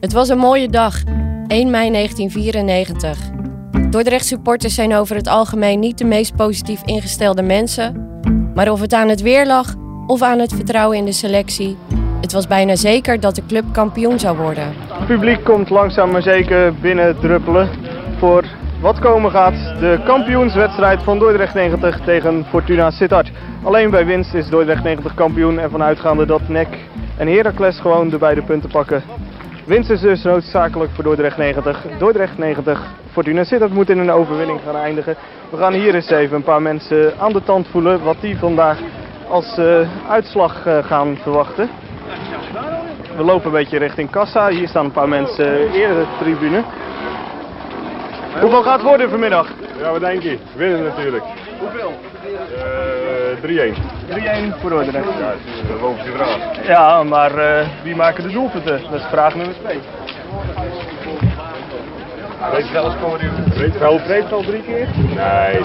Het was een mooie dag, 1 mei 1994. Dordrecht supporters zijn over het algemeen niet de meest positief ingestelde mensen. Maar of het aan het weer lag of aan het vertrouwen in de selectie, het was bijna zeker dat de club kampioen zou worden. Het publiek komt langzaam maar zeker binnen druppelen voor wat komen gaat. De kampioenswedstrijd van Dordrecht 90 tegen Fortuna Sittard. Alleen bij winst is Dordrecht 90 kampioen en vanuitgaande dat NEC en Heracles gewoon de beide punten pakken. Winst is dus noodzakelijk voor Dordrecht 90. Dordrecht 90, Fortuna Sittard moet in een overwinning gaan eindigen. We gaan hier eens even een paar mensen aan de tand voelen wat die vandaag als uh, uitslag uh, gaan verwachten. We lopen een beetje richting Kassa. Hier staan een paar mensen eerder de tribune. Hoeveel gaat het worden vanmiddag? Ja, wat denk je? Winnen natuurlijk. Hoeveel? Uh, 3-1. 3-1 voor Dordrecht. Ja, dat is een logische vraag. Ja, maar uh, wie maken de doelpunten? Dat is vraag nummer 2. Breedveld scoorde u? Breedveld. Breedveld drie keer? Nee,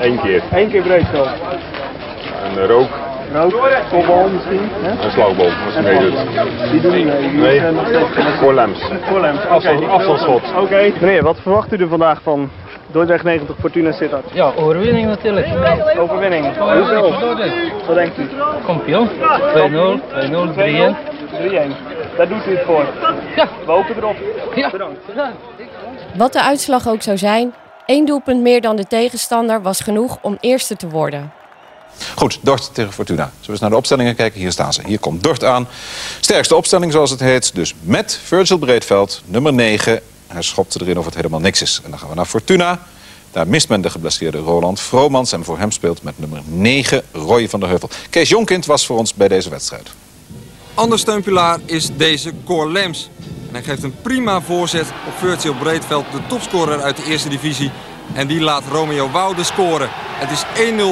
één keer. Eén keer Breedveld. En rook. Rook, kopbal misschien? Hè? Een slagboom, als je meedoet. Die doen niet mee. Die Nee, voorlems. Voorlems. Oké, afstandsschot. Oké. Meneer, wat verwacht u er vandaag van Dordrecht 90 Fortuna Sittard? Ja, overwinning natuurlijk. Overwinning. Hoeveel? Wat denkt u? Kampioen. 2-0, 2-0, 3-1. 3-1. Daar doet u het voor. Ja. We hopen erop. Ja. Bedankt. Wat de uitslag ook zou zijn, één doelpunt meer dan de tegenstander was genoeg om eerste te worden. Goed, Dort tegen Fortuna. Zullen we eens naar de opstellingen kijken? Hier staan ze. Hier komt Dort aan. Sterkste opstelling, zoals het heet. Dus met Virgil Breedveld, nummer 9. Hij schopt erin of het helemaal niks is. En dan gaan we naar Fortuna. Daar mist men de geblesseerde Roland Vromans. En voor hem speelt met nummer 9 Roy van der Heuvel. Kees Jonkind was voor ons bij deze wedstrijd. Ander steunpilaar is deze Cor Lems. En hij geeft een prima voorzet op Virgil Breedveld, de topscorer uit de eerste divisie. En die laat Romeo Woude scoren. Het is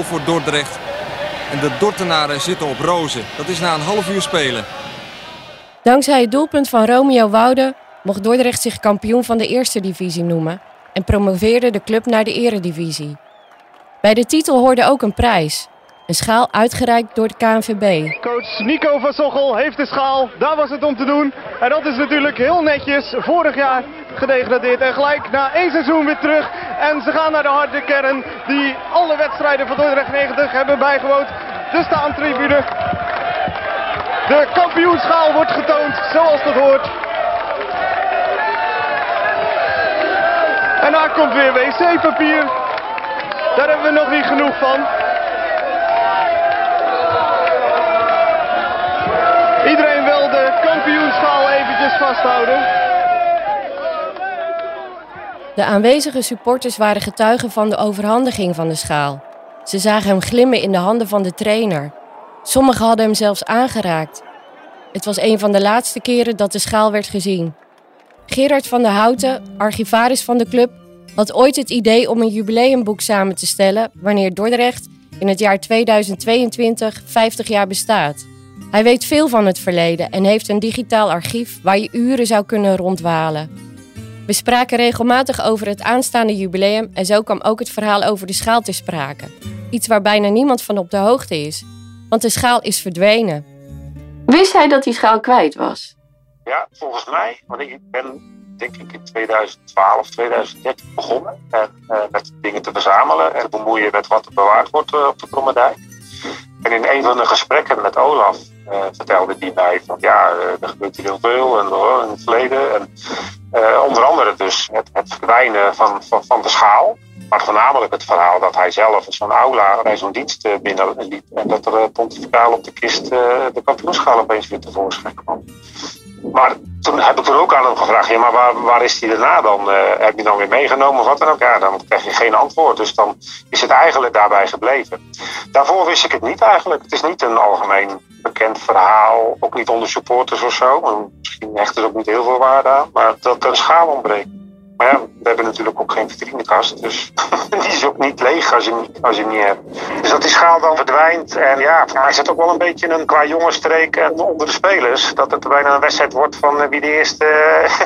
1-0 voor Dordrecht. En de Dortenaren zitten op rozen. Dat is na een half uur spelen. Dankzij het doelpunt van Romeo Woude mocht Dordrecht zich kampioen van de eerste divisie noemen en promoveerde de club naar de eredivisie. Bij de titel hoorde ook een prijs, een schaal uitgereikt door de KNVB. Coach Nico van Sochel heeft de schaal. Daar was het om te doen. En dat is natuurlijk heel netjes. Vorig jaar gedegradeerd en gelijk na één seizoen weer terug. En ze gaan naar de harde kern die alle wedstrijden van Dordrecht 90 hebben bijgewoond. De staantribune. De kampioenschaal wordt getoond zoals dat hoort. Daar komt weer wc-papier. Daar hebben we nog niet genoeg van. Iedereen wil de kampioenschaal eventjes vasthouden. De aanwezige supporters waren getuigen van de overhandiging van de schaal. Ze zagen hem glimmen in de handen van de trainer. Sommigen hadden hem zelfs aangeraakt. Het was een van de laatste keren dat de schaal werd gezien. Gerard van der Houten, archivaris van de club, had ooit het idee om een jubileumboek samen te stellen wanneer Dordrecht in het jaar 2022 50 jaar bestaat. Hij weet veel van het verleden en heeft een digitaal archief waar je uren zou kunnen rondwalen. We spraken regelmatig over het aanstaande jubileum en zo kwam ook het verhaal over de schaal ter sprake. Iets waar bijna niemand van op de hoogte is, want de schaal is verdwenen. Wist hij dat die schaal kwijt was? Ja, volgens mij, want ik ben denk ik in 2012, 2013 begonnen en, uh, met dingen te verzamelen en bemoeien met wat er bewaard wordt uh, op de Krommerdijk. En in een van de gesprekken met Olaf uh, vertelde die mij van ja, er gebeurt hier heel veel en in het verleden. En, onder andere dus het, het verdwijnen van, van, van, de schaal. Maar voornamelijk het verhaal dat hij zelf zo'n aula bij zo'n dienst binnenliep. En dat er pontificaal op de kist de kampioenschaal opeens weer tevoorschijn kwam. Maar toen heb ik toen ook aan hem gevraagd, ja, maar waar, waar is die daarna dan? Uh, heb je dan weer meegenomen of wat dan ook? Ja, dan krijg je geen antwoord. Dus dan is het eigenlijk daarbij gebleven. Daarvoor wist ik het niet eigenlijk. Het is niet een algemeen bekend verhaal, ook niet onder supporters of zo. En misschien hecht er ook niet heel veel waarde aan, maar dat er een schaal ontbreekt. Maar ja, we hebben natuurlijk ook geen vitrinekast, dus die is ook niet leeg als je, niet, als je niet hebt. Dus dat die schaal dan verdwijnt en ja, hij zit ook wel een beetje een, qua jongensstreek en onder de spelers. Dat het bijna een wedstrijd wordt van wie de eerste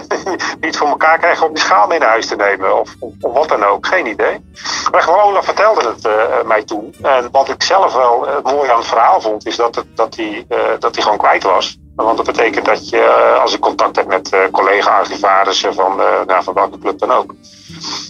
wie het voor elkaar krijgt om die schaal mee naar huis te nemen. Of, of, wat dan ook, geen idee. Maar gewoon Olaf vertelde het uh, mij toen. En wat ik zelf wel uh, mooi aan het verhaal vond, is dat, dat, hij, dat hij gewoon kwijt was. Want dat betekent dat je, eh, als ik contact heb met uh, collega-archivarissen van, uh, nou, van welke club dan ook,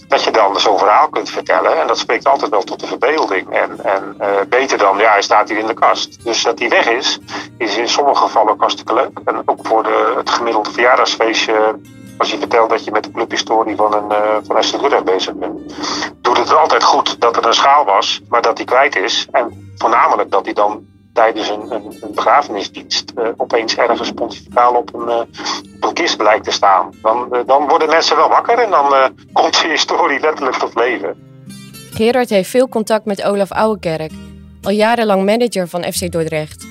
dat je dan zo'n verhaal kunt vertellen. En dat spreekt altijd wel tot de verbeelding. En, en beter dan, ja, hij staat hier in de kast. Dus dat hij weg is, is in sommige gevallen ook hartstikke leuk. En ook voor de, het gemiddelde verjaardagsfeestje als je vertelt dat je met de clubhistorie van een van Dordrecht bezig bent, doet het altijd goed dat er een schaal was, maar dat die kwijt is. En voornamelijk dat hij dan tijdens een, een, een begrafenisdienst uh, opeens ergens pontificaal op een, uh, op een kist blijkt te staan. Dan, dan worden mensen wel wakker en dan komt de historie letterlijk tot leven. Gerard heeft veel contact met Olaf Ouwekerk, al jarenlang manager van FC Dordrecht.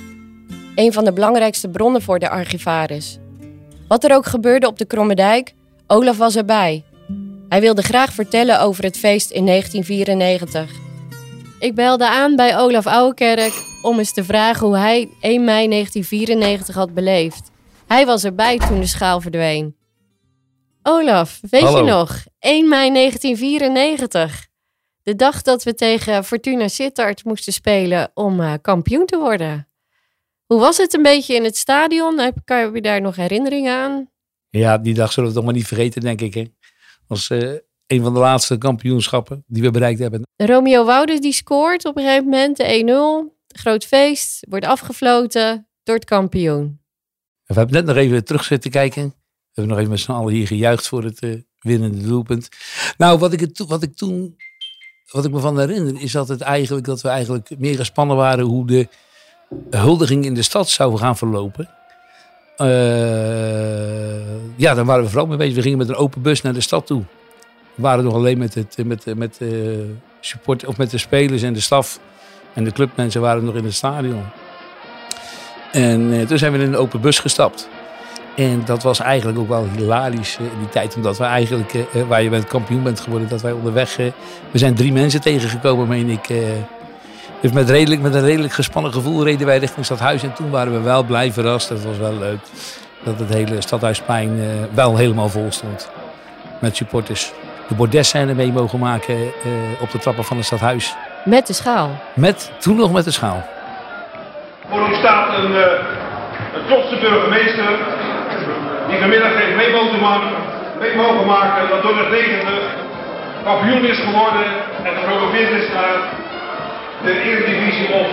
Een van de belangrijkste bronnen voor de archivaris. Wat er ook gebeurde op de Kromme Dijk, Olaf was erbij. Hij wilde graag vertellen over het feest in 1994. Ik belde aan bij Olaf Ouwekerk om eens te vragen hoe hij 1 mei 1994 had beleefd. Hij was erbij toen de schaal verdween. Olaf, weet Hallo. je nog? 1 mei 1994. De dag dat we tegen Fortuna Sittard moesten spelen om uh, kampioen te worden. Hoe was het een beetje in het stadion? Heb, kan je daar nog herinneringen aan? Ja, die dag zullen we toch maar niet vergeten, denk ik. Hè? was uh, een van de laatste kampioenschappen die we bereikt hebben. Romeo Wouders die scoort op een gegeven moment de 1-0. Groot feest, wordt afgefloten door het kampioen. We hebben net nog even terug zitten kijken. We hebben nog even met z'n allen hier gejuicht voor het uh, winnende doelpunt. Nou, wat ik, het, wat ik toen, wat ik me van herinner, is dat, eigenlijk, dat we eigenlijk meer gespannen waren hoe de huldiging in de stad zou gaan verlopen. Uh, ja, dan waren we vooral mee bezig. We gingen met een open bus naar de stad toe. We waren nog alleen met, het, met, met, uh, support, of met de spelers en de staf. En de clubmensen waren nog in het stadion. En uh, toen zijn we in een open bus gestapt. En dat was eigenlijk ook wel hilarisch in die tijd. Omdat we eigenlijk, waar je bent kampioen bent geworden, dat wij onderweg... we zijn drie mensen tegengekomen, meen ik... Dus met, redelijk, met een redelijk gespannen gevoel reden wij richting Stadhuis. En toen waren we wel blij verrast. Dat was wel leuk. Dat het hele Stadhuisplein wel helemaal vol stond. Met supporters. De bordesscène mee mogen maken op de trappen van het Stadhuis. Met de schaal? Met, toen nog met de schaal. Voor u staat een, uh, een trotse burgemeester. Die vanmiddag heeft mee mogen maken, mee mogen maken dat door het 90 kampioen is geworden. En gepromoveerd is naar de Eredivisie of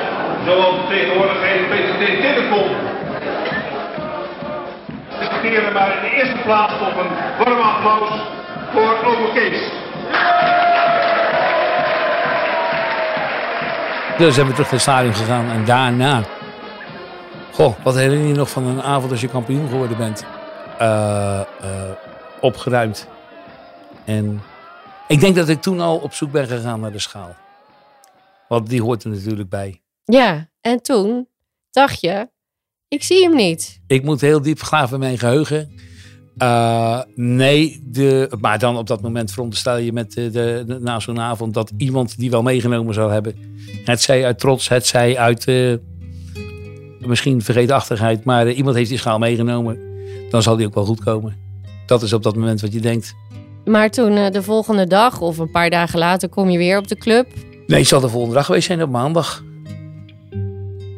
zoals tegenwoordig heet PCT Telecom. Respecteren maar in de eerste plaats op een warm applaus voor Ome Kees. Dus zijn we terug naar het stadion gegaan en daarna. Goh, wat herinner je nog van een avond als je kampioen geworden bent? Uh, uh, opgeruimd. En ik denk dat ik toen al op zoek ben gegaan naar de schaal. Want die hoort er natuurlijk bij. Ja, en toen dacht je, ik zie hem niet. Ik moet heel diep graven in mijn geheugen. Uh, nee, de, maar dan op dat moment veronderstel je met de, na zo'n avond dat iemand die wel meegenomen zou hebben. Het zij uit trots, het zij uit uh, misschien vergeetachtigheid, maar uh, iemand heeft die schaal meegenomen. Dan zal die ook wel goed komen. Dat is op dat moment wat je denkt. Maar toen de volgende dag of een paar dagen later kom je weer op de club. Nee, het zal de volgende dag geweest zijn op maandag.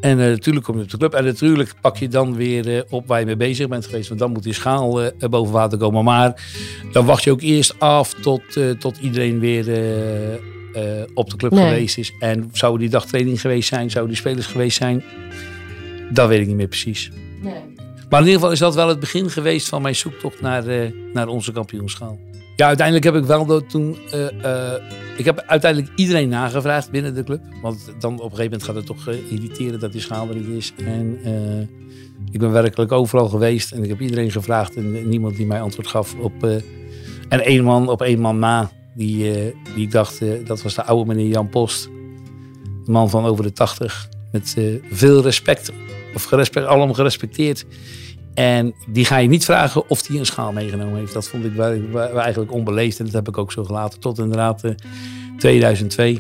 En uh, natuurlijk kom je op de club. En natuurlijk pak je dan weer uh, op waar je mee bezig bent geweest. Want dan moet die schaal uh, boven water komen. Maar dan wacht je ook eerst af tot, tot iedereen weer op de club nee. geweest is. En zou die dag training geweest zijn? Zou die spelers geweest zijn? Dat weet ik niet meer precies. Nee. Maar in ieder geval is dat wel het begin geweest van mijn zoektocht naar, naar onze kampioenschaal. Ja, uiteindelijk heb ik wel toen. Uh, uh, ik heb uiteindelijk iedereen nagevraagd binnen de club. Want dan op een gegeven moment gaat het toch uh, irriteren dat die schaal er niet is. En ik ben werkelijk overal geweest en ik heb iedereen gevraagd en niemand die mij antwoord gaf op. en één man op één man na, die, die ik dacht, dat was de oude meneer Jan Post. Een man van over de tachtig. Met veel respect, of gerespect, allemaal gerespecteerd. En die ga je niet vragen of hij een schaal meegenomen heeft. Dat vond ik eigenlijk onbeleefd. En dat heb ik ook zo gelaten tot inderdaad uh, 2002.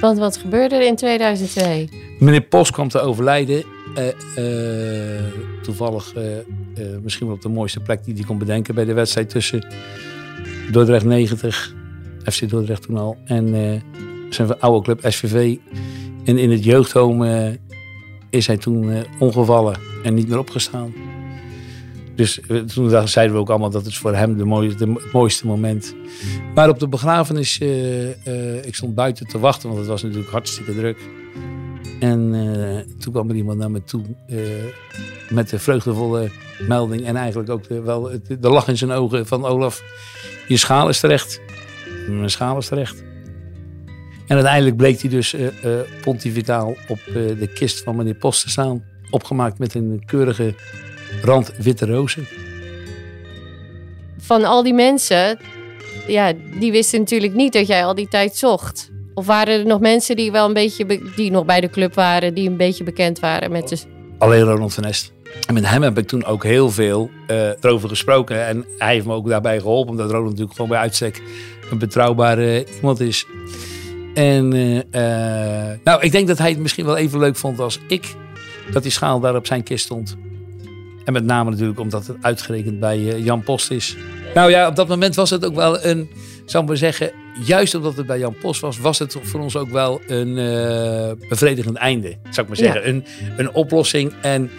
Want wat gebeurde er in 2002? Meneer Post kwam te overlijden. Uh, uh, toevallig uh, misschien wel op de mooiste plek die hij kon bedenken. Bij de wedstrijd tussen Dordrecht 90, FC Dordrecht toen al. En zijn oude club SVV. En in het jeugdhome is hij toen ongevallen. En niet meer opgestaan. Dus eh, toen zeiden we ook allemaal dat het voor hem de mooie, de, het mooiste moment. Maar op de begrafenis, eh, eh, ik stond buiten te wachten, want het was natuurlijk hartstikke druk. En toen kwam er iemand naar me toe met de vreugdevolle melding en eigenlijk ook de, wel de, de lach in zijn ogen van Olaf, je schaal is terecht. Mijn schaal is terecht. En uiteindelijk bleek hij dus pontificaal op de kist van meneer Post te staan. Opgemaakt met een keurige rand witte rozen. Van al die mensen, ja, die wisten natuurlijk niet dat jij al die tijd zocht. Of waren er nog mensen die wel een beetje, be- die nog bij de club waren, die een beetje bekend waren met de... Alleen Ronald van Est. En met hem heb ik toen ook heel veel eh, erover gesproken. En hij heeft me ook daarbij geholpen. Omdat Ronald natuurlijk gewoon bij uitstek een betrouwbare iemand is. En eh, eh, nou, ik denk dat hij het misschien wel even leuk vond als ik. Dat die schaal daar op zijn kist stond. En met name natuurlijk omdat het uitgerekend bij eh, Jan Post is. Nou ja, op dat moment was het ook wel een, zou ik maar zeggen, juist omdat het bij Jan Post was, was het voor ons ook wel een eh, bevredigend einde. Zou ik maar zeggen. Ja. Een, een oplossing. En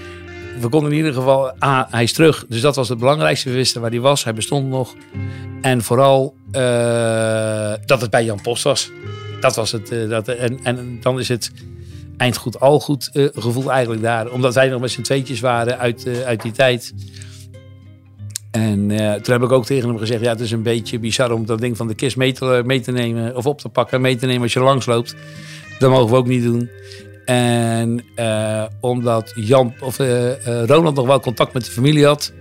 we konden in ieder geval, ah, hij is terug. Dus dat was het belangrijkste. We wisten waar hij was. Hij bestond nog. En vooral eh, dat het bij Jan Post was. Dat was het. dat, en, en dan is het eind goed, al goed eh, gevoel eigenlijk daar. Omdat wij nog met z'n tweetjes waren uit, eh, uit die tijd. En eh, toen heb ik ook tegen hem gezegd: ja, het is een beetje bizar om dat ding van de kist mee te, nemen. Of op te pakken, mee te nemen als je langs loopt. Dat mogen we ook niet doen. En omdat Jan, of, Ronald nog wel contact met de familie had.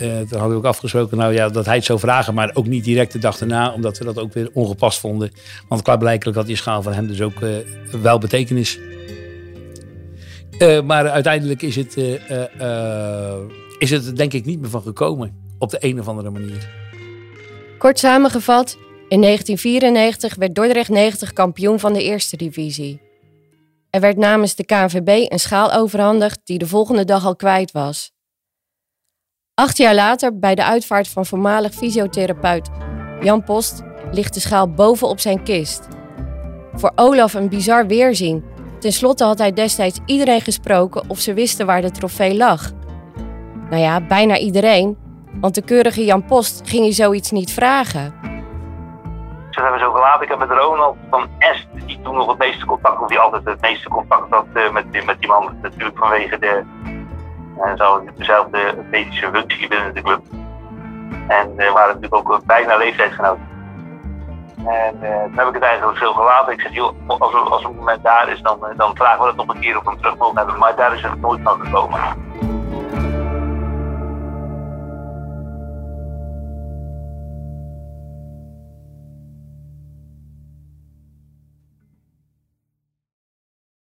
Eh, toen hadden we ook afgesproken nou, ja, dat hij het zou vragen. Maar ook niet direct de dag erna. Omdat we dat ook weer ongepast vonden. Want klaarblijkelijk had die schaal van hem dus ook eh, wel betekenis. Eh, maar uiteindelijk is het, is het denk ik niet meer van gekomen. Op de een of andere manier. Kort samengevat, in 1994 werd Dordrecht 90 kampioen van de eerste divisie. Er werd namens de KNVB een schaal overhandigd die de volgende dag al kwijt was. Acht jaar later, bij de uitvaart van voormalig fysiotherapeut Jan Post, ligt de schaal bovenop zijn kist. Voor Olaf een bizar weerzien. Ten slotte had hij destijds iedereen gesproken of ze wisten waar de trofee lag. Nou ja, bijna iedereen, want de keurige Jan Post ging je zoiets niet vragen. Ze hebben zo gelaten. Ik heb met Ronald van Est, die toen nog het meeste contact, of die altijd het meeste contact had eh, met, met die man. Natuurlijk vanwege de, uh, zo, dezelfde medische functie binnen de club. En we waren natuurlijk ook bijna leeftijdsgenoten. En eh, toen heb ik het eigenlijk zo gelaten. Ik zeg, joh, als, als een moment daar is, dan, eh, dan vragen we dat nog een keer we hem terug mogen hebben. Maar daar is het nooit van gekomen.